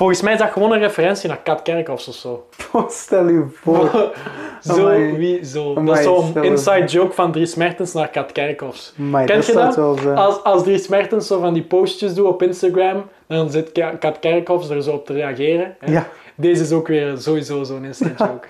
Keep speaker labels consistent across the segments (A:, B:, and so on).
A: Volgens mij is dat gewoon een referentie naar Kat Kerkhoffs of zo.
B: Stel je voor.
A: zo,
B: Amai.
A: wie, zo. dat
B: Amai,
A: is zo'n inside joke van Dries Mertens naar Kat Kerkhoffs. Ken
B: dat
A: je dat?
B: wel.
A: Als, als Dries Mertens zo van die postjes doet op Instagram, dan zit Ka- Kat Kerkhoffs er zo op te reageren. hè.
B: Ja.
A: Deze is ook weer sowieso zo'n inside joke.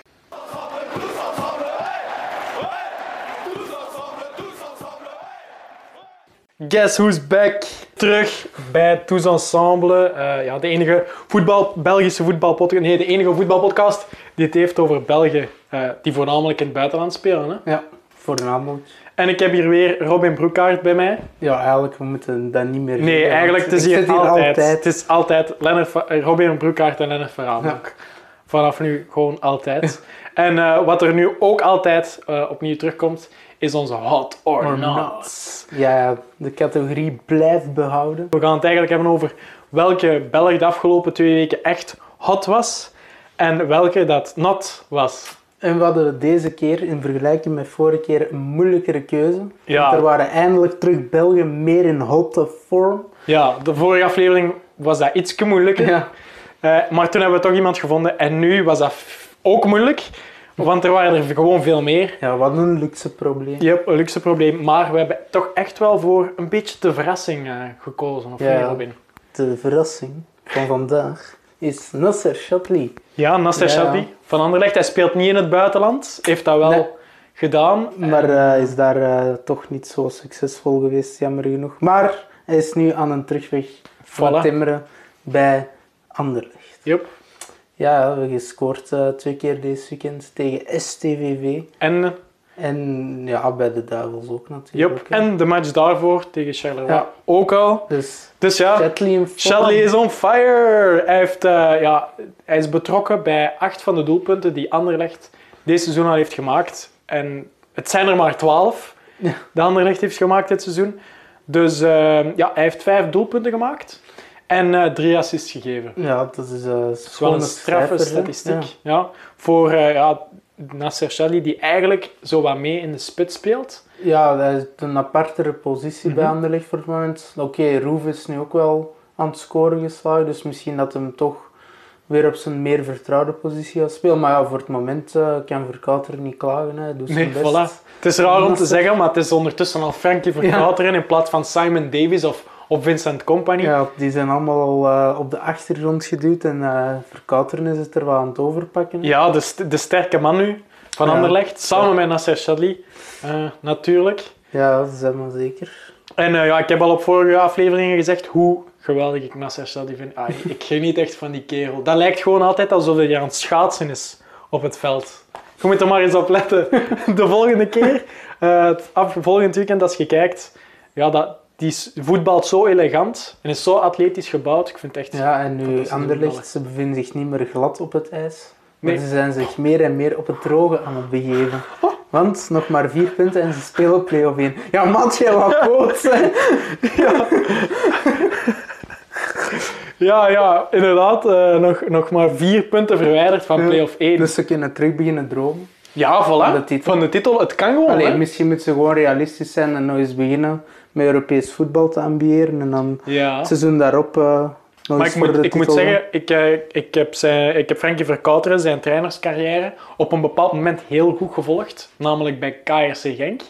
A: Guess who's back? Terug bij Tous Ensemble. Eh, ja, de enige voetbal, Belgische voetbalpodcast. Nee, de enige voetbalpodcast die het heeft over Belgen eh, die voornamelijk in het buitenland spelen. Hè?
B: Ja, voornamelijk.
A: En ik heb hier weer Robin Broekaert bij mij.
B: Ja, eigenlijk, we moeten dat niet meer
A: Nee, eigenlijk het is hier,
B: zit
A: altijd, Het is altijd Lennart, eh, Robin Broekaert en Lennart Verhaal.
B: Ja.
A: Vanaf nu gewoon altijd. en wat er nu ook altijd opnieuw terugkomt, is onze Hot or,
B: Or
A: not.
B: not. Ja, de categorie blijft behouden.
A: We gaan het eigenlijk hebben over welke Belg de afgelopen twee weken echt hot was en welke dat not was.
B: En we hadden deze keer, in vergelijking met vorige keer, een moeilijkere keuze.
A: Ja.
B: Want er waren eindelijk terug Belgen meer in hotte vorm.
A: Ja, de vorige aflevering was dat iets moeilijker.
B: Ja.
A: Eh, maar toen hebben we toch iemand gevonden en nu was dat ook moeilijk, want er waren er gewoon veel meer.
B: Ja, wat een luxe probleem.
A: Hebt een luxe probleem, maar we hebben toch echt wel voor een beetje de verrassing eh, gekozen. Of
B: Ja.
A: Robin?
B: De verrassing van vandaag is Nasser Chatli.
A: Ja, Nasser
B: Ja.
A: Van Anderlecht. Hij speelt niet in het buitenland, heeft dat wel
B: Nee.
A: gedaan.
B: Maar eh, is daar eh, toch niet zo succesvol geweest, jammer genoeg. Maar hij is nu aan een terugweg van
A: Voilà.
B: timmeren bij Anderlecht.
A: Yep.
B: Ja, we hebben gescoord eh, twee keer deze weekend tegen STVV.
A: En,
B: En ja, bij de Duivels ook
A: yep.
B: natuurlijk. hè.
A: en de match daarvoor tegen Charleroi
B: Ja.
A: ook al.
B: Dus
A: Dus ja. Charlie is on fire. Hij, heeft, eh, ja, hij is betrokken bij acht van de doelpunten die Anderlecht deze seizoen al heeft gemaakt. En het zijn er maar twaalf
B: Ja.
A: die Anderlecht heeft gemaakt dit seizoen. Dus eh, ja, hij heeft vijf doelpunten gemaakt en eh, drie assists gegeven.
B: Ja, dat is,
A: Dat is wel een straffe statistiek. Ja. Voor eh, ja, Nasser Charlie, die eigenlijk zo wat mee in de spits speelt.
B: Ja, hij is een apartere positie bij
A: Mhm.
B: Anderlecht voor het moment. Oké, Roef is nu ook wel aan het scoren geslagen, dus misschien dat hem toch weer op zijn meer vertrouwde positie gaat spelen. Maar ja, voor het moment eh, kan Verkouter niet klagen. Hè. Doet
A: Nee,
B: best.
A: voilà. Het is raar om te zeggen, maar het is ondertussen al Frankie Verkouteren in plaats van Simon Davis of, of Vincent Company.
B: Ja, die zijn allemaal al eh, op de achtergrond geduwd en eh Verkouteren is het er wel aan het overpakken.
A: Ja, de, st- de sterke man nu van
B: Ja.
A: Anderlecht, samen met Nasser Chadli, eh, natuurlijk.
B: Ja, dat is helemaal zeker.
A: En ja, ik heb al op vorige afleveringen gezegd hoe geweldig ik Nasser Chadli vind. Ah, ik geniet echt van die kerel. Dat lijkt gewoon altijd alsof hij aan het schaatsen is op het veld. Je moet er maar eens op letten. De volgende keer, eh, het volgend weekend als je kijkt, ja, dat, die voetbalt zo elegant en is zo atletisch gebouwd. Ik vind het echt...
B: Ja, en nu Anderlecht, ze bevinden zich niet meer glad op het ijs. Maar
A: Nee.
B: ze zijn zich meer en meer op het droge aan het begeven. Want nog maar vier punten en ze spelen play-off 1. Ja, man, jij wat hè.
A: Ja, ja, inderdaad. eh, nog, nog maar vier punten verwijderd van play-off 1.
B: Dus ze kunnen terug beginnen dromen.
A: ja,
B: Van
A: voilà.
B: de titel.
A: Van de titel. Het kan gewoon,
B: Allee, misschien moeten ze gewoon realistisch zijn en nog eens beginnen met Europees voetbal te ambiëren. En dan
A: Ja.
B: het seizoen daarop eh nog
A: Maar
B: eens
A: ik
B: voor
A: moet,
B: de
A: ik moet zeggen, ik, eh, ik, heb zijn, ik heb Frankie Verkouteren, zijn trainerscarrière, op een bepaald moment heel goed gevolgd. Namelijk bij KRC Genk.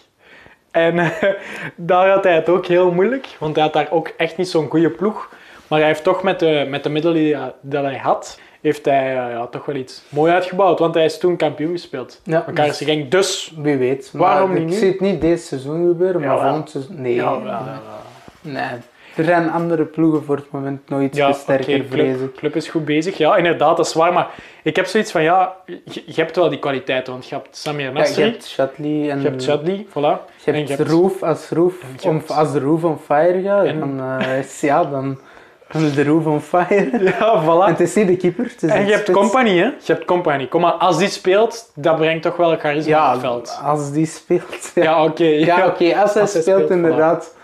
A: En eh, daar had hij het ook heel moeilijk, want hij had daar ook echt niet zo'n goede ploeg. Maar hij heeft toch met de, met de middelen die, hij had, heeft hij eh, ja, toch wel iets mooi uitgebouwd. Want hij is toen kampioen gespeeld.
B: Ja,
A: Genk. Dus
B: Wie weet. Maar
A: Waarom
B: ik
A: niet nu?
B: zie het niet deze seizoen gebeuren, maar volgend seizoen... Nee. Nee. Er zijn andere ploegen voor het moment
A: Ja,
B: sterker, vrees
A: club,
B: ik.
A: club is goed bezig. Ja, inderdaad, dat is waar. Maar ik heb zoiets van, ja, je, je hebt wel die kwaliteiten. Want je hebt Samir
B: Ja, je
A: Nasri,
B: hebt Shatley en
A: je hebt Chadli, voilà.
B: je
A: en
B: hebt
A: je hebt-
B: Roof. Als Roof,
A: en
B: om, als Roof on fire gaat,
A: En-
B: dan, is, ja, dan, de Roof on fire.
A: Ja,
B: En
A: voilà.
B: het is niet de keeper, het is
A: En je hebt
B: spits.
A: Company, hè. Je hebt Company. Kom maar, als die speelt, dat brengt toch wel charisma
B: Ja,
A: op het veld.
B: als die speelt. Ja,
A: Ja, oké.
B: ja, oké, als hij
A: Als hij
B: speelt,
A: speelt,
B: inderdaad,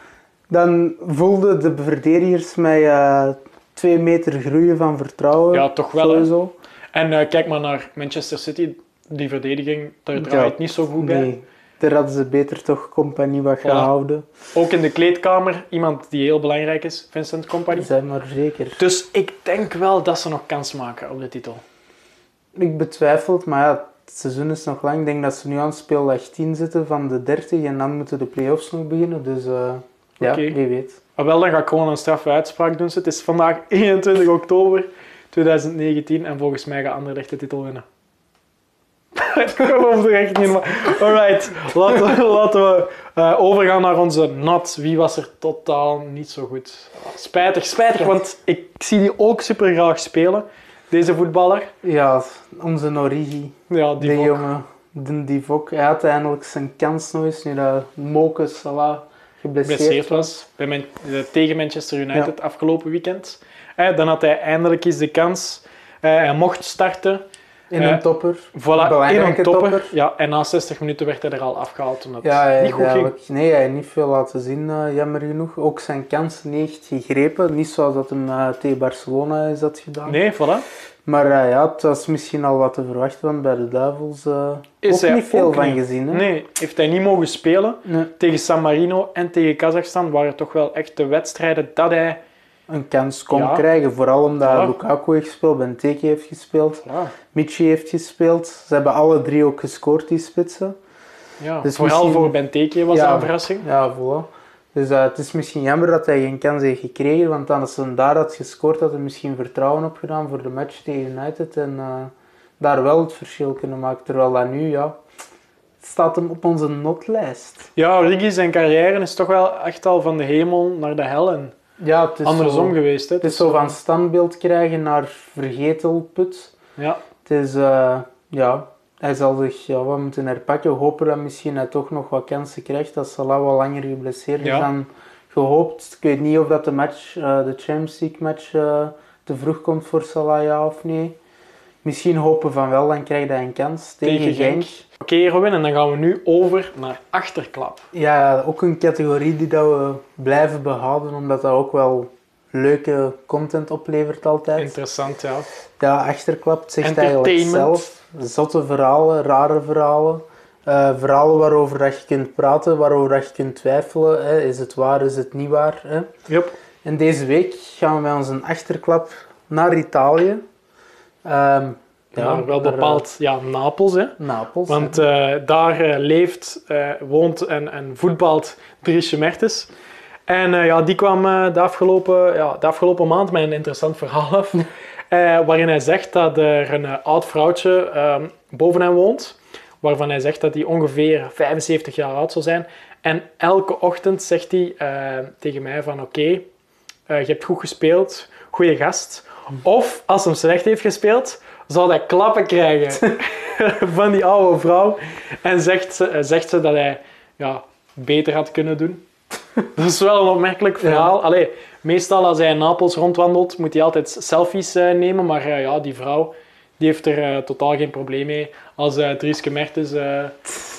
B: dan voelden de verdedigers mij eh, twee meter groeien van vertrouwen.
A: Ja, toch wel, hè. En eh, kijk maar naar Manchester City. Die verdediging, daar draait
B: Ja,
A: niet zo goed bij.
B: Nee. Daar hadden ze beter toch compagnie wat gehouden.
A: Ook in de kleedkamer, iemand die heel belangrijk is, Vincent Company.
B: Zijn maar zeker.
A: Dus ik denk wel dat ze nog kans maken op de titel.
B: Ik betwijfel het, maar ja, het seizoen is nog lang. Ik denk dat ze nu aan speeldag 10 zitten van de 30 en dan moeten de play-offs nog beginnen. Dus eh, ja, wie weet.
A: Maar wel, dan ga ik gewoon een straffe uitspraak doen. Het is vandaag 21 oktober 2019 en volgens mij gaat Anderlecht de titel winnen. Ik geloof er echt niet, maar... Alright, laten we, laten we eh, overgaan naar onze nat. Wie was er totaal niet zo goed? Spijtig, spijtig, want ik zie die ook super graag spelen, deze voetballer.
B: Ja, onze Origi,
A: Ja, die ook.
B: jongen, de Divok, hij had eindelijk zijn kans nog eens nu dat Moke Salah geblesseerd
A: geblesseerd was bij Man- eh, tegen Manchester United afgelopen weekend. Eh, dan had hij eindelijk eens de kans. Hij mocht starten.
B: In
A: Eh,
B: een topper.
A: Voilà, in een topper.
B: topper.
A: Ja, en na 60 minuten werd hij er al afgehaald omdat
B: Ja, hij
A: niet goed ging.
B: nee, hij heeft niet veel laten zien, eh, jammer genoeg. Ook zijn kansen niet echt gegrepen. Niet zoals dat hem eh, tegen Barcelona is dat gedaan.
A: Nee, voilà.
B: Maar eh, ja, het was misschien al wat te verwachten, want bij de Duivels uh,
A: Is
B: ook niet veel
A: ook
B: van
A: niet.
B: gezien. Hè?
A: Nee, heeft hij niet mogen spelen.
B: Nee.
A: Tegen San Marino en tegen Kazachstan waren toch wel echt de wedstrijden dat hij...
B: Een kans kon
A: Ja.
B: krijgen, vooral omdat
A: Voilà.
B: Lukaku heeft gespeeld, Benteke heeft gespeeld,
A: Ja,
B: Michi heeft gespeeld. Ze hebben alle drie ook gescoord, die spitsen.
A: ja.
B: Dus
A: vooral
B: misschien-
A: voor Benteke was
B: Ja.
A: dat een verrassing.
B: Ja, voilà. Dus eh, het is misschien jammer dat hij geen kans heeft gekregen, want als hij daar had gescoord, had hij misschien vertrouwen opgedaan voor de match tegen United en eh, daar wel het verschil kunnen maken. Terwijl dat nu, ja, staat hem op onze notlijst.
A: Ja, Origi zijn carrière is toch wel echt al van de hemel naar de hel en
B: Ja, het is
A: andersom
B: zo,
A: geweest. Hè.
B: Het is zo van standbeeld krijgen naar vergetelput.
A: Ja,
B: Het is, eh, ja, hij zal zich ja, wat moeten herpakken. Hopen dat misschien hij toch nog wat kansen krijgt. Dat Salah wat langer geblesseerd is
A: Ja.
B: dan gehoopt. Ik weet niet of dat de match, eh, de Champions League match eh, te vroeg komt voor Salah, ja of nee. Misschien hopen van wel, dan krijgt hij een kans tegen,
A: tegen
B: Genk.
A: Genk. Oké, Robin, en dan gaan we nu over naar achterklap.
B: Ja, ook een categorie die dat we blijven behouden, omdat dat ook wel leuke content oplevert altijd.
A: Interessant, ja.
B: Ja, achterklap, het zegt eigenlijk zelf. Zotte verhalen, rare verhalen. Eh, verhalen waarover dat je kunt praten, waarover dat je kunt twijfelen. Hè. Is het waar, is het niet waar? Hè.
A: Yep.
B: En deze week gaan we met onze achterklap naar Italië. Ehm,
A: Ja, wel
B: eh,
A: bepaald ja, Napels, hè.
B: Napels.
A: Want eh, daar eh, leeft, woont en, en voetbalt Driesje Mertens. En ja, die kwam de, afgelopen, ja, de afgelopen maand met een interessant verhaal af. waarin hij zegt dat er een oud vrouwtje ehm, boven hem woont. Waarvan hij zegt dat hij ongeveer 75 jaar oud zou zijn. En elke ochtend zegt hij tegen mij van oké, je hebt goed gespeeld, goede gast. Of als hem slecht heeft gespeeld, zal hij klappen krijgen van die oude vrouw. En zegt ze, eh, zegt ze dat hij ja, beter had kunnen doen. Dat is wel een opmerkelijk verhaal. Allee, meestal als hij in Napels rondwandelt, moet hij altijd selfies eh, nemen. Maar eh, ja, die vrouw die heeft er totaal geen probleem mee. Als Drieske Mertens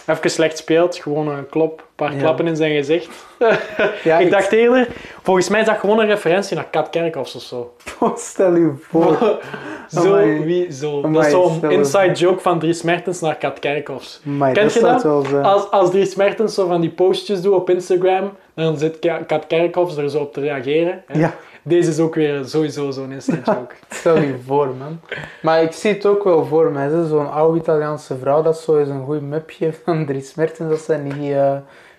A: even slecht speelt, gewoon een klop, paar
B: Ja.
A: klappen in zijn gezicht.
B: Ja,
A: ik dacht eerder, volgens mij is dat gewoon een referentie naar Kat Kerkhoffs of zo.
B: Stel je voor.
A: zo,
B: Amai.
A: wie, zo.
B: Amai,
A: dat is zo'n inside joke van Dries Mertens naar Kat Kerkhoffs. Ken
B: dat
A: je dat?
B: wel zijn.
A: Als, als Dries Mertens zo van die postjes doet op Instagram, dan zit Ka- Kat Kerkhoffs er zo op te reageren. hè.
B: Ja,
A: Deze is ook weer sowieso zo'n inside joke.
B: stel je voor, man. Maar ik zie het ook wel voor hè. Zo'n oude Italiaanse vrouw dat zo eens een goed geeft aan Dries Mertens, dat zij niet eh,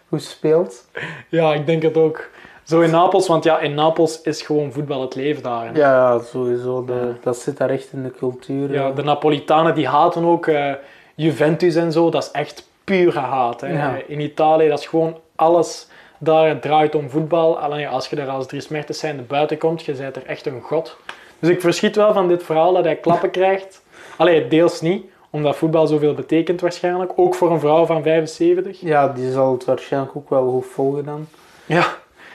B: goed speelt.
A: ja, ik denk het ook. Zo in Napels, want ja, in Napels is gewoon voetbal het leven daar. hè.
B: Ja, sowieso. De, dat zit daar echt in de cultuur.
A: Ja, de Napolitanen die haten ook eh, Juventus en zo. Dat is echt pure haat. Hè.
B: Ja.
A: In Italië, dat is gewoon alles daar draait om voetbal. Alleen als je daar als Dries Mertens zijnde buiten komt, je bent er echt een god. Dus ik verschiet wel van dit verhaal dat hij klappen krijgt. Allee, deels niet, omdat voetbal zoveel betekent waarschijnlijk. Ook voor een vrouw van 75.
B: Ja, die zal het waarschijnlijk ook wel goed volgen dan.
A: Ja,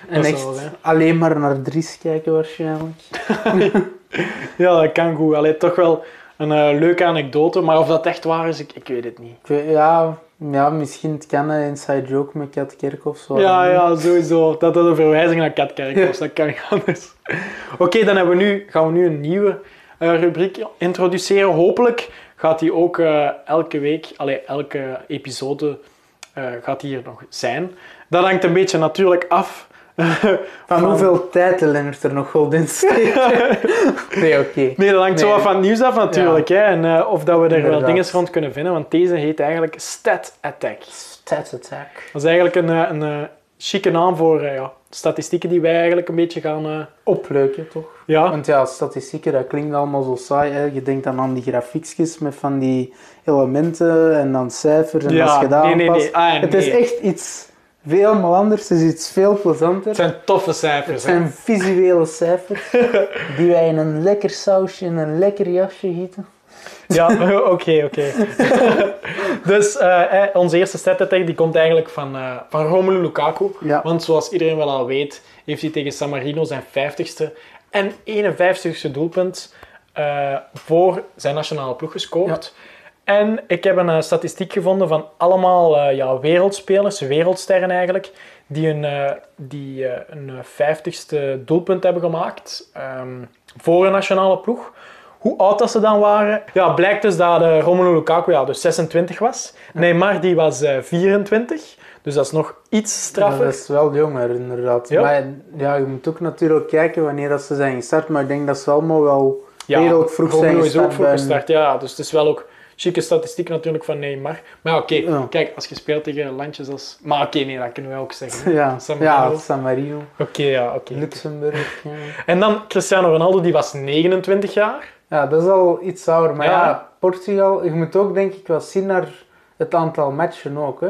B: En echt
A: zal wel,
B: alleen maar naar Dries kijken waarschijnlijk.
A: ja dat kan goed. Allee, toch wel een eh, leuke anekdote. Maar of dat echt waar is, ik, ik weet het niet.
B: Weet- Ja, ja, misschien het kan een inside joke met Kat Kerkhoff. zo.
A: Ja, ja, sowieso. Dat is een verwijzing naar Katkerk was, dat kan niet anders. Oké, dan hebben we nu, gaan we nu een nieuwe eh, rubriek introduceren. Hopelijk gaat die ook eh, elke week, allee, elke episode eh, gaat hij hier nog zijn. Dat hangt een beetje natuurlijk af
B: Van,
A: van-
B: hoeveel tijd de Lennart er nog goed in steekt. nee, oké.
A: Nee, dat hangt zo af van het nieuws af natuurlijk. Hè? En eh, of dat we er wel dingen rond kunnen vinden. Want deze heet eigenlijk Stat Attack.
B: Stats attack.
A: Dat is eigenlijk een, een, chique naam voor ja, statistieken die wij eigenlijk een beetje gaan... eh,
B: Opleuken, toch?
A: ja,
B: Want ja, statistieken, dat klinkt allemaal zo saai. Hè? Je denkt dan aan die grafiekjes met van die elementen en dan cijfers. En
A: Ja,
B: als je dat
A: nee, nee,
B: aanpast-
A: nee. Ah,
B: Het is echt iets helemaal anders. Het is iets veel plezanter.
A: het zijn toffe
B: Het
A: cijfers. hè.
B: zijn visuele cijfers die wij in een lekker sausje, in een lekker jasje gieten.
A: Ja, oké, oké. dus eh, eh, onze eerste stat attack die komt eigenlijk van, eh, van Romelu Lukaku.
B: Ja.
A: Want zoals iedereen wel al weet, heeft hij tegen San Marino zijn 50ste en 51ste doelpunt eh, voor zijn nationale ploeg gescoord. En ik heb een eh, statistiek gevonden van allemaal ja, wereldspelers, wereldsterren eigenlijk, die een, die, een eh, 50ste doelpunt hebben gemaakt ehm, voor een nationale ploeg. Hoe oud dat ze dan waren? Ja, blijkt dus dat eh, Romelu Lukaku ja, dus 26 was. Neymar die was eh, 24, dus dat is nog iets straffer.
B: Dat is wel jonger, inderdaad.
A: Ja.
B: Maar ja, je moet ook natuurlijk kijken wanneer dat ze zijn gestart. Maar ik denk dat ze allemaal wel
A: Ja,
B: vroeg zijn
A: Romelu is
B: gestart.
A: ook vroeg gestart, ja. Dus het is wel ook chique statistiek natuurlijk van Neymar. Maar ja, oké,
B: Ja.
A: kijk, als je speelt tegen landjes als... Maar oké, nee, dat kunnen wij ook zeggen. hè.
B: Ja,
A: San
B: ja,
A: Marino.
B: San Marino,
A: Oké, ja, oké.
B: Luxemburg. Ja.
A: En dan Cristiano Ronaldo, die was 29 jaar.
B: Ja, dat is al iets ouder. Maar
A: Ja.
B: ja. Portugal, je moet ook denk ik wel zien naar het aantal matchen ook. Hè?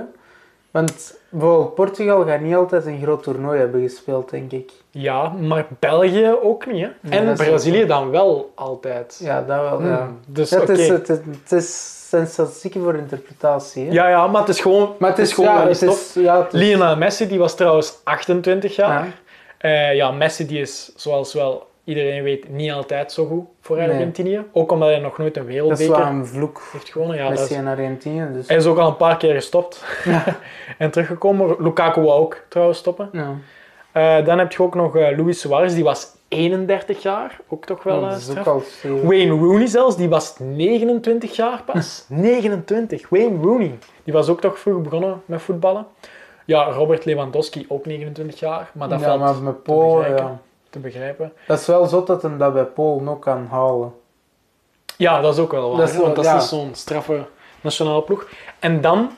B: Want bijvoorbeeld Portugal gaat niet altijd een groot toernooi hebben gespeeld, denk ik.
A: Ja, maar België ook niet, hè.
B: Nee,
A: en
B: dat
A: Brazilië
B: ook
A: dan wel altijd.
B: Ja, dat wel.
A: Hmm,
B: Ja.
A: Dus
B: het, is, het, het is zijn statistieken voor interpretatie. Hè?
A: Ja, ja, maar het is gewoon,
B: maar het is,
A: gewoon
B: het is, ja, het is-
A: Lionel Messi, die was trouwens 28 jaar.
B: Ja.
A: Eh, ja, Messi die is, zoals wel iedereen weet, niet altijd zo goed voor
B: Nee.
A: Argentinië. Ook omdat hij nog nooit een
B: dat is
A: wereldbeker
B: wel een vloek.
A: heeft gewonnen. Ja,
B: Messi en Argentinië. Dus.
A: hij is ook al een paar keer gestopt en teruggekomen. Lukaku wou ook trouwens stoppen.
B: Ja.
A: Eh, dan heb je ook nog eh, Luis Suarez, die was 31 jaar. Ook toch wel
B: ook stevig.
A: Wayne Rooney zelfs, die was 29 jaar pas. 29, Wayne Rooney. Die was ook toch vroeg begonnen met voetballen. Ja, Robert Lewandowski, ook 29 jaar. Maar dat
B: ja,
A: valt
B: maar met Polen,
A: begrijpen.
B: ja.
A: Te begrijpen.
B: Dat is wel zot dat hem dat bij Polen ook kan halen.
A: Ja, dat is ook wel waar.
B: Dat is
A: want dat is zo'n straffe nationale ploeg. En dan,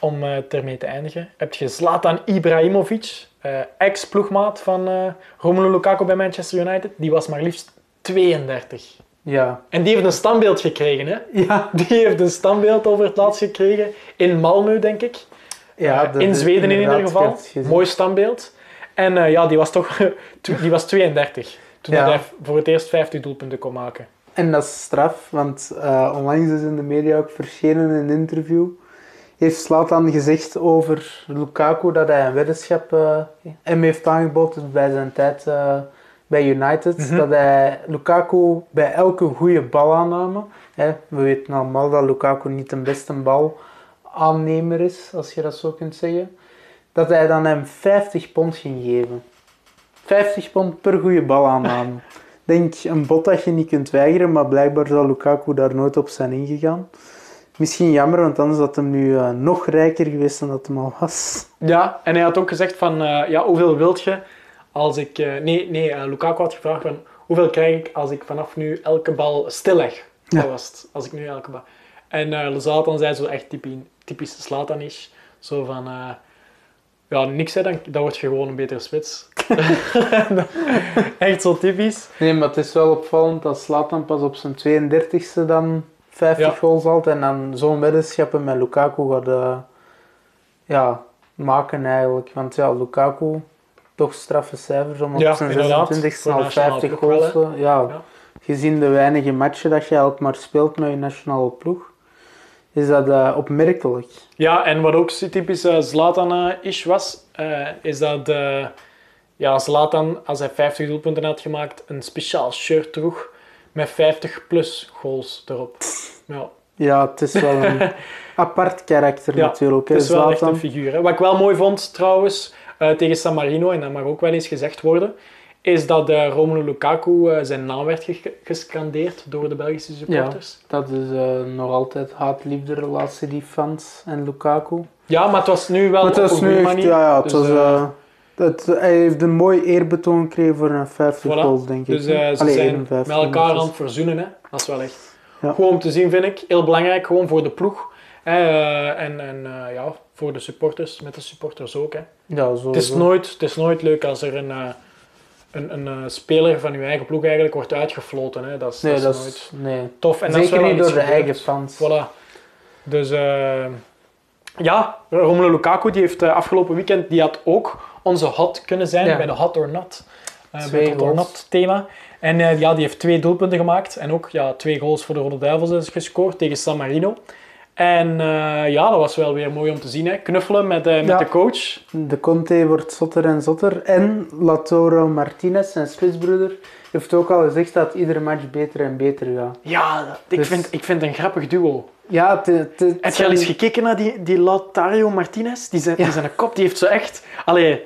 A: om eh ermee te eindigen, heb je Zlatan Ibrahimovic, eh, ex-ploegmaat van eh Romelu Lukaku bij Manchester United. Die was maar liefst 32.
B: Ja.
A: En die heeft een standbeeld gekregen, hè?
B: Ja.
A: Die heeft een standbeeld over het laatst gekregen in Malmö, denk ik.
B: ja
A: in Zweden in ieder geval. Mooi standbeeld. En eh, ja, die was toch die was 32 toen
B: Ja.
A: hij voor het eerst 50 doelpunten kon maken.
B: En dat is straf, want eh, onlangs is in de media ook verschenen een interview. Heeft Slatan gezegd over Lukaku dat hij een weddenschap eh, hem heeft aangeboden bij zijn tijd bij United.
A: Mhm.
B: Dat hij Lukaku bij elke goede balaanname, hè, we weten allemaal dat Lukaku niet de beste balaannemer is, als je dat zo kunt zeggen, dat hij dan hem 50 pond ging geven. 50 pond per goede balaanname. denk een bod dat je niet kunt weigeren, maar blijkbaar zal Lukaku daar nooit op zijn ingegaan. Misschien jammer, want anders had hem nu eh, nog rijker geweest dan dat hem al was.
A: Ja, en hij had ook gezegd van, eh, ja, hoeveel wilt je als ik... eh, nee, nee Lukaku had gevraagd van, hoeveel krijg ik als ik vanaf nu elke bal stilleg?
B: Ja.
A: Dat was het, als ik nu elke bal... En eh Zlatan zei zo echt typisch, typisch Zlatan is. Zo van, ja, niks hè, dan, dan word je gewoon een betere spits. echt zo typisch.
B: Nee, maar het is wel opvallend dat Slatan pas op zijn 32e dan 50
A: Ja.
B: goals haalt en dan zo'n weddenschappen met Lukaku gaat eh, ja, maken eigenlijk. Want ja, Lukaku, toch straffe cijfers om op
A: Ja,
B: zijn
A: inderdaad.
B: 26e
A: Voor de
B: al
A: nationale
B: 50
A: ploeg wel,
B: goals. eh, ja.
A: Ja.
B: Gezien de weinige matchen dat je eigenlijk maar speelt met je nationale ploeg, is dat eh, opmerkelijk.
A: Ja, en wat ook typisch eh, Zlatan-ish was, eh, is dat ja, Zlatan, als hij 50 doelpunten had gemaakt, een speciaal shirt droeg met 50 plus goals erop. Ja,
B: Ja, het is wel een apart karakter
A: Ja,
B: natuurlijk. hè,
A: het is wel echt een figuur. Hè. Wat ik wel mooi vond trouwens, tegen San Marino, en dat mag ook wel eens gezegd worden, is dat eh, Romelu Lukaku eh, zijn naam werd ge- gescandeerd door de Belgische supporters.
B: Dat is eh, nog altijd haat-liefde relatie, die fans en Lukaku.
A: Ja, maar het was nu wel
B: Maar het was
A: een
B: nu echt, ja, ja, het
A: Dus,
B: was, het, hij heeft een mooi eerbetoon gekregen voor een 50
A: Voilà.
B: goals, denk ik.
A: Dus ze
B: Allee,
A: zijn
B: 51
A: met elkaar aan het verzoenen. Hè. Dat is wel echt
B: Ja.
A: gewoon om te zien, vind ik. Heel belangrijk, gewoon voor de ploeg. En en ja, voor de supporters, met de supporters ook. Hè.
B: Ja, zo.
A: Het, is
B: zo.
A: nooit, het is nooit leuk als er een, een, een eh, speler van uw eigen ploeg eigenlijk wordt uitgefloten. Hè. Dat is,
B: Nee,
A: dat
B: dat
A: is
B: is,
A: nooit
B: nee.
A: tof. En dat is
B: Zeker
A: wel
B: niet door de eigen fans.
A: Voilà. Dus eh, ja, Romelu Lukaku die heeft eh, afgelopen weekend, die had ook onze hot kunnen zijn
B: Ja.
A: bij de hot or not. bij het hot or not thema. En ja, die heeft twee doelpunten gemaakt. En ook ja, twee goals voor de Rode Duivels is gescoord tegen San Marino. En eh, ja, dat was wel weer mooi om te zien. Hè. Knuffelen met, eh, met
B: Ja.
A: de coach.
B: De Conte wordt zotter en zotter. En Latoro Martinez, zijn spitsbroeder, heeft ook al gezegd dat iedere match beter en beter gaat.
A: Ja, ik,
B: Dus-
A: vind, ik vind het een grappig duo.
B: Ja,
A: Heb je al eens gekeken naar die, die Lautario Martinez? Die zijn, die
B: Ja.
A: zijn kop, die heeft zo echt... Allee,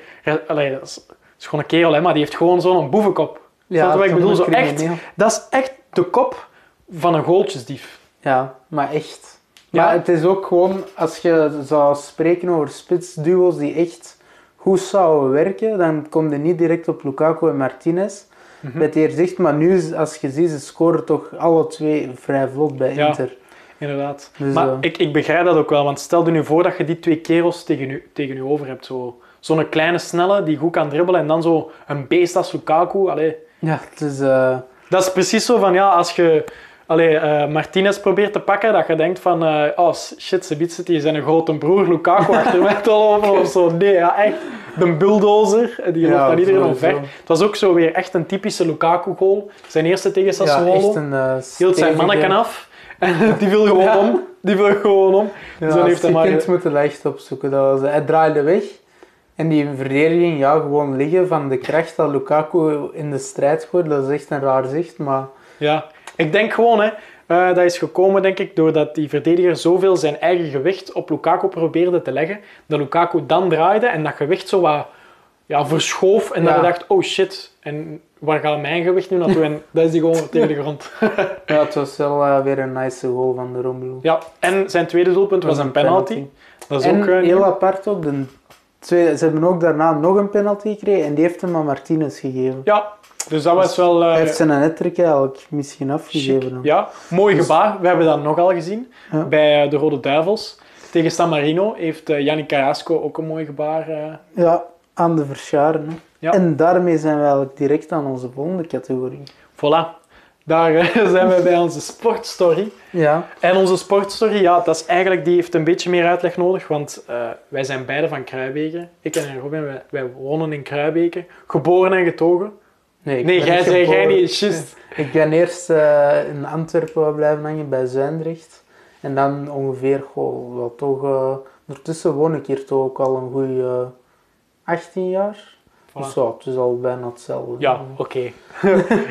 A: allee dat, is, dat is gewoon een kerel, hè, maar die heeft gewoon zo'n boevenkop. Je wat ik bedoel?
B: een
A: Zo echt, dat is echt de kop van een goaltjesdief.
B: Ja, maar echt.
A: Ja.
B: Maar het is ook gewoon, als je zou spreken over spitsduo's die echt goed zouden werken, dan kom je niet direct op Lukaku en Martinez.
A: Mhm.
B: Met eerst zegt, maar nu, als je ziet, ze scoren toch alle twee vrij vlot bij
A: Ja.
B: Inter.
A: Inderdaad.
B: Dus,
A: maar
B: eh,
A: ik, ik begrijp dat ook wel, want stel je nu voor dat je die twee kerels tegen je, tegen je over hebt. Zo. Zo'n kleine snelle die goed kan dribbelen en dan zo een beest als Lukaku. Allee.
B: Ja, het is... eh,
A: Dat is precies zo van, ja, als je allee, eh, Martinez probeert te pakken, dat je denkt van, eh, oh shit, ze biedt die zijn een grote broer, Lukaku achter mij te lopen of zo. Nee, ja, echt. De bulldozer, eh, die loopt
B: Ja,
A: aan iedereen omver. Het was ook zo weer echt een typische Lukaku-goal. Zijn eerste tegen
B: ja,
A: Sassuolo.
B: uh,
A: hield zijn manneken af en die viel gewoon
B: Ja.
A: om. Die viel gewoon om.
B: Ja,
A: dus dan heeft hij maar...
B: kind moeten echt opzoeken. Dat was, hij draaide weg. En die verdediging, ja, gewoon liggen van de kracht dat Lukaku in de strijd gooit. Dat is echt een raar zicht, maar...
A: Ja, ik denk gewoon, hè, eh, dat is gekomen denk ik doordat die verdediger zoveel zijn eigen gewicht op Lukaku probeerde te leggen, dat Lukaku dan draaide en dat gewicht zo wat ja, verschoof en dat
B: Ja.
A: hij dacht, oh shit, en waar gaat mijn gewicht nu naartoe? En dat is die gewoon tegen de grond.
B: Ja, het was wel eh, weer een nice goal van de Romelu.
A: Ja, en zijn tweede doelpunt was een penalty. Dat is
B: En
A: ook... eh,
B: heel apart ook, de tweede, ze hebben ook daarna nog een penalty gekregen en die heeft hem aan Martinez gegeven.
A: Ja, dus dat was wel... eh,
B: Hij heeft zijn nettrick eigenlijk misschien afgegeven. dan.
A: Ja, mooi gebaar. We hebben dat nogal gezien
B: Ja.
A: bij eh, de Rode Duivels. Tegen San Marino heeft eh, Yannick Carrasco ook een mooi gebaar.
B: Ja, aan de verscharen.
A: Ja.
B: En daarmee zijn we eigenlijk direct aan onze volgende categorie.
A: Voilà. Daar zijn we bij onze sportstory.
B: Ja,
A: En onze sportstory, ja, dat is eigenlijk, die heeft een beetje meer uitleg nodig, want wij zijn beide van Kruibeke. Ik en Robin, wij, wij wonen in Kruibeke. Geboren en getogen.
B: Nee,
A: jij zei jij niet, juist.
B: Ik ben eerst eh, in Antwerpen blijven hangen bij Zwijndrecht. En dan ongeveer, goh, wel toch, eh, ondertussen woon ik hier toch ook al een goede 18 jaar.
A: Voilà.
B: Dus ja, het is al bijna hetzelfde.
A: Ja, oké.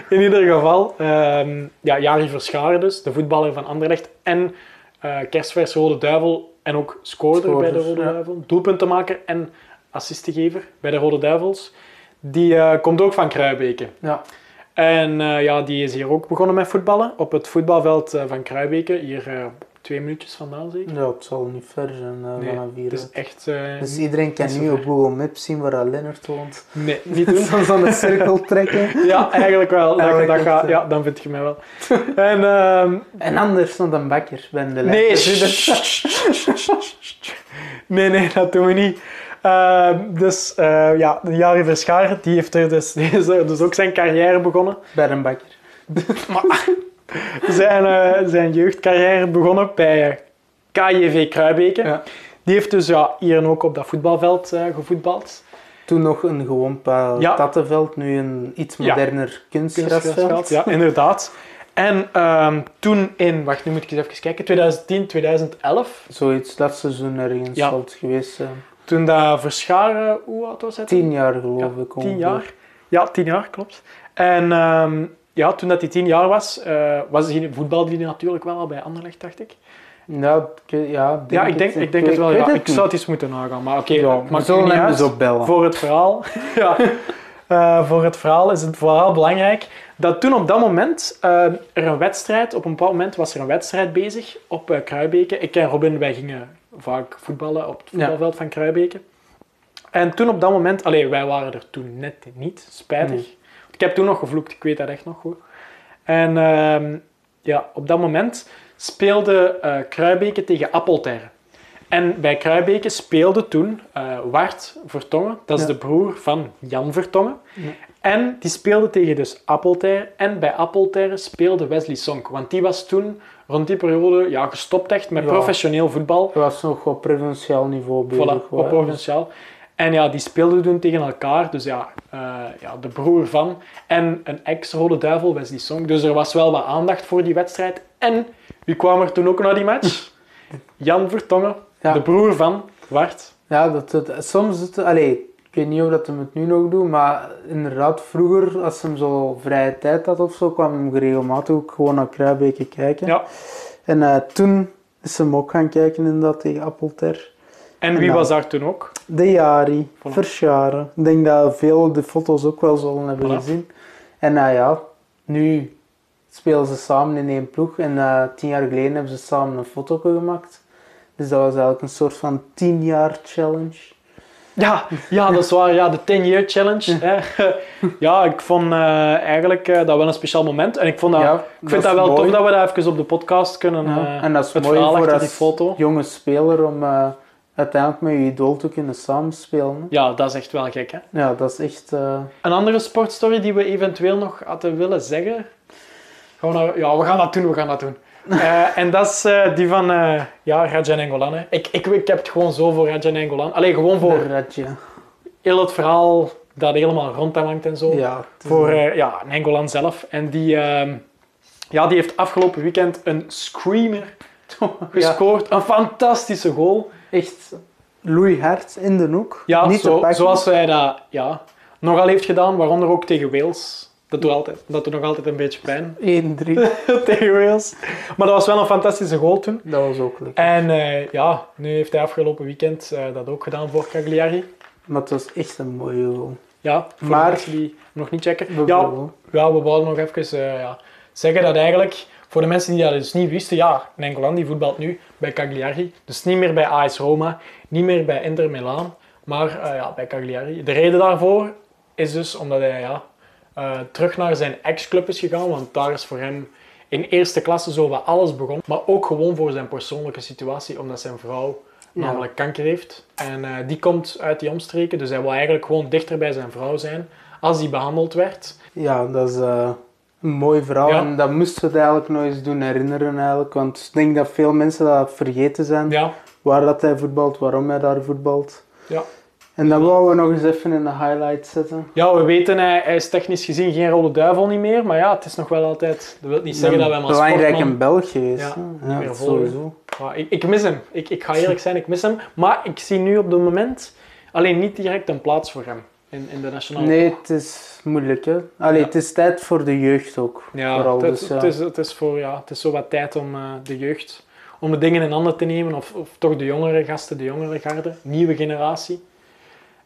A: in ieder geval, ehm ja, Jari Verscharen dus, de voetballer van Anderlecht. En eh kerstvers Rode Duivel en ook scoorder bij de Rode
B: ja.
A: Duivel. Doelpuntenmaker en assistengever bij de Rode Duivels. Die eh, komt ook van Kruibeke.
B: Ja,
A: En eh, ja, die is hier ook begonnen met voetballen op het voetbalveld eh, van Kruibeke. Hier twee minuutjes vandaan zeker.
B: ja, het zal niet ver zijn eh,
A: Nee,
B: vanaf hier.
A: Is echt...
B: Dus iedereen kan nu op Google Maps zien waar Lennart woont.
A: Nee, niet doen.
B: Soms aan de cirkel trekken.
A: Ja, eigenlijk wel. Dat,
B: Eigenlijk
A: dat gaat, ja, dan vind je mij wel. En ehm,
B: En anders stond een bakker bij de
A: nee, nee, dat doen we niet. Ehm, dus eh, ja, de Jari Verschaar, die heeft er dus, die is er dus ook zijn carrière begonnen.
B: Bij een bakker.
A: Maar zijn, eh, zijn jeugdcarrière begonnen bij eh, KJV Kruibeke.
B: Ja.
A: Die heeft dus ja, hier ook op dat voetbalveld gevoetbald.
B: Toen nog een gewoon pa-
A: Ja.
B: tattenveld, nu een iets
A: Ja.
B: moderner kunstgrasveld.
A: Ja, inderdaad. En ehm, toen in, wacht, nu moet ik eens even kijken, 2010, 2011,
B: Zoiets, dat seizoen ergens
A: Ja.
B: geweest zijn.
A: Toen dat Verscharen, hoe oud was hij? toen?
B: Tien jaar geloof
A: Ja,
B: ik.
A: Tien jaar. Ja, tien jaar, klopt. En ehm, ja, toen dat hij tien jaar was, eh was hij, voetbalde hij natuurlijk wel al bij Anderlecht, dacht ik.
B: Ik- ja,
A: Ja, ik denk, ik denk het wel. Ja.
B: het
A: Ik zou het eens moeten nagaan. Maar oké,
B: Ja, hem
A: uit.
B: eens opbellen.
A: Voor het verhaal. ja. Eh, voor het verhaal is het vooral belangrijk dat toen op dat moment eh, er een wedstrijd, op een bepaald moment was er een wedstrijd bezig op Kruibeke. Ik en Robin, wij gingen vaak voetballen op het
B: Ja.
A: voetbalveld van Kruibeke. En toen op dat moment, allee, wij waren er toen net niet, spijtig.
B: Nee.
A: Ik heb toen nog gevloekt, ik weet dat echt nog goed. En ehm, ja, op dat moment speelde Kruibeke tegen Appelterre. En bij Kruibeke speelde toen eh Wart Vertongen, dat is
B: Ja.
A: de broer van Jan Vertongen.
B: Ja.
A: En die speelde tegen dus Appelterre. En bij Appelterre speelde Wesley Sonk. Want die was toen rond die periode ja, gestopt echt met
B: Ja.
A: professioneel voetbal.
B: Het was nog op provinciaal niveau bezig.
A: Voilà, op provinciaal. En ja, die speelden toen tegen elkaar. Dus ja, eh, ja de broer van en een ex-Rode Duivel, Wesley Song. Dus er was wel wat aandacht voor die wedstrijd. En wie kwam er toen ook naar die match? Jan Vertongen,
B: Ja.
A: de broer van Wart.
B: Ja, dat het, soms, het, allee, ik weet niet of dat hem het nu nog doet, maar inderdaad, vroeger, als hem zo vrije tijd had of zo, kwam hem regelmatig ook gewoon naar Kruibeke kijken.
A: Ja.
B: En eh, toen is hem ook gaan kijken inderdaad tegen Appelter.
A: En
B: En
A: wie was daar toen ook?
B: De Jari,
A: Voilà.
B: Verscharen. Ik denk dat veel de foto's ook wel zullen hebben
A: Voilà.
B: gezien. En nou ja, nu spelen ze samen in één ploeg. En eh, tien jaar geleden hebben ze samen een foto gemaakt. Dus dat was eigenlijk een soort van tien jaar challenge.
A: Ja, ja, dat is waar. Ja, de 10-year challenge. Hè. Ja, ik vond eh, eigenlijk eh, dat wel een speciaal moment. En ik, vond dat,
B: Ja,
A: ik vind dat wel
B: mooi.
A: tof dat we dat even op de podcast kunnen.
B: Ja,
A: eh,
B: en dat is
A: het
B: mooi voor
A: die foto.
B: jonge speler om uiteindelijk met je idool te kunnen samenspelen.
A: Ja, dat is echt wel gek, hè.
B: Ja, dat is echt...
A: Een andere sportstory die we eventueel nog hadden willen zeggen. Gaan we nou- ja, we gaan dat doen, we gaan dat doen. Eh, en dat is eh, die van eh ja, Rajan Engolan. Hè. Ik, ik, ik heb het gewoon zo voor Rajan Engolan. Alleen gewoon voor
B: Radja.
A: heel het verhaal dat helemaal rond hem hangt en zo.
B: Ja,
A: Voor ja, Nengolan zelf. En die, ehm, ja, die heeft afgelopen weekend een screamer
B: ja,
A: gescoord. Een fantastische goal.
B: echt Louis Hert in de hoek.
A: Ja,
B: Niet te
A: zo, zoals hij dat ja, nogal heeft gedaan, waaronder ook tegen Wales. Dat doet, altijd, dat doet nog altijd een beetje pijn
B: 1-3.
A: tegen Wales. Maar dat was wel een fantastische goal toen.
B: Dat was ook lekker.
A: En eh, ja, nu heeft hij afgelopen weekend eh, dat ook gedaan voor Cagliari.
B: Maar het was echt een mooie goal.
A: Ja, voor
B: Maar-
A: mensen die nog niet checken.
B: We
A: Ja,
B: willen-
A: Ja, we wouden nog even eh, ja, zeggen dat eigenlijk, voor de mensen die dat dus niet wisten, ja, Nengolan die voetbalt nu bij Cagliari. Dus niet meer bij AS Roma, niet meer bij Inter Milaan, maar ja, bij Cagliari. De reden daarvoor is dus omdat hij ja, eh, terug naar zijn ex-club is gegaan, want daar is voor hem in eerste klasse zo wat alles begonnen. Maar ook gewoon voor zijn persoonlijke situatie, omdat zijn vrouw
B: Ja.
A: namelijk kanker heeft. En eh, die komt uit die omstreken, dus hij wil eigenlijk gewoon dichter bij zijn vrouw zijn als die behandeld werd.
B: Ja, dat is eh, een mooi verhaal.
A: Ja.
B: En dat moesten we het eigenlijk nog eens doen herinneren eigenlijk. Want ik denk dat veel mensen dat vergeten zijn.
A: Ja,
B: Waar dat hij voetbalt, waarom hij daar voetbalt.
A: Ja.
B: En dat wouden we nog eens even in de highlight zetten.
A: Ja, we weten, hij, hij is technisch gezien geen rode duivel niet meer. Maar ja, het is nog wel altijd... Dat wil niet zeggen dat wij hem als
B: belangrijk
A: sportman...
B: in België geweest.
A: Ja, meer
B: sowieso.
A: Ja, ik, ik mis hem. Ik, ik ga eerlijk zijn, ik mis hem. Maar ik zie nu op het moment alleen niet direct een plaats voor hem in, in de nationale
B: Nee, het is moeilijk hè. Allee,
A: Ja.
B: het is tijd voor de jeugd ook.
A: Ja,
B: vooral,
A: het,
B: dus, ja.
A: het, is, het, is voor, ja, het is zo wat tijd om eh, de jeugd, om de dingen in handen te nemen. Of, of toch de jongere gasten, de jongere garde, nieuwe generatie.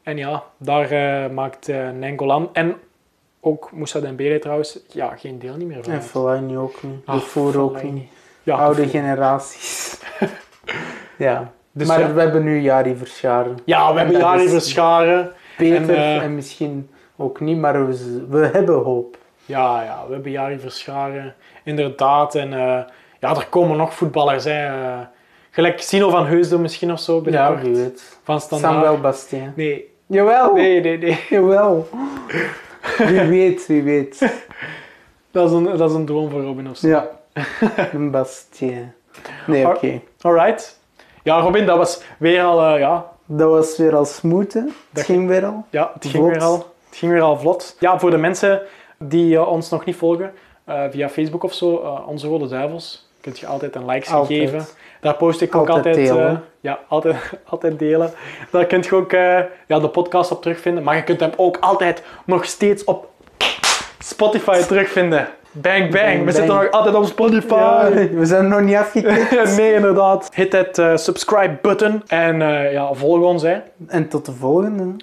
A: En ja, daar eh, maakt eh Nengolan en ook Moussa Dembele trouwens ja, geen deel niet meer van.
B: En. Fellaini ook niet.
A: Ah,
B: De voor ook niet.
A: Ja,
B: Oude
A: de-
B: generaties. ja.
A: Dus
B: maar
A: ja.
B: we hebben nu Jari Verscharen.
A: Ja, we hebben Jari Verscharen.
B: Peter
A: En,
B: en,
A: eh,
B: misschien ook niet, maar we, we hebben hoop.
A: Ja, ja, we hebben Jari Verscharen. Inderdaad. En ja, er komen nog voetballers. Hè. gelijk Sino van Heusden misschien of zo
B: Ja, wie weet.
A: Van Standaard.
B: Samuel Bastien.
A: Nee,
B: Jawel!
A: nee, nee, nee.
B: Jawel! wie weet, wie weet.
A: Dat is een, dat is een droom voor Robin of zo.
B: Ja. Een Bastien. Nee, oké.
A: Alright. Ja, Robin, dat was weer al... eh, ja,
B: Dat was weer al smooth, hè? Het
A: Dat-
B: ging weer al.
A: ja, het ging,
B: Vlot.
A: weer al, het ging weer al vlot. Ja, voor de mensen die eh, ons nog niet volgen, eh, via Facebook of zo, Onze Rode Duivels, kun je altijd een like geven. Daar post ik ook
B: Altijd
A: altijd...
B: delen.
A: eh, ja, altijd, altijd delen. Daar kun je ook eh, ja, de podcast op terugvinden. Maar je kunt hem ook altijd nog steeds op Spotify terugvinden. Bang, bang.
B: Bang,
A: We zitten nog altijd op Spotify.
B: Ja, we zijn nog niet afgeklikt.
A: nee, inderdaad. Hit dat eh, subscribe button en ja, volg ons. Hè.
B: en tot de volgende.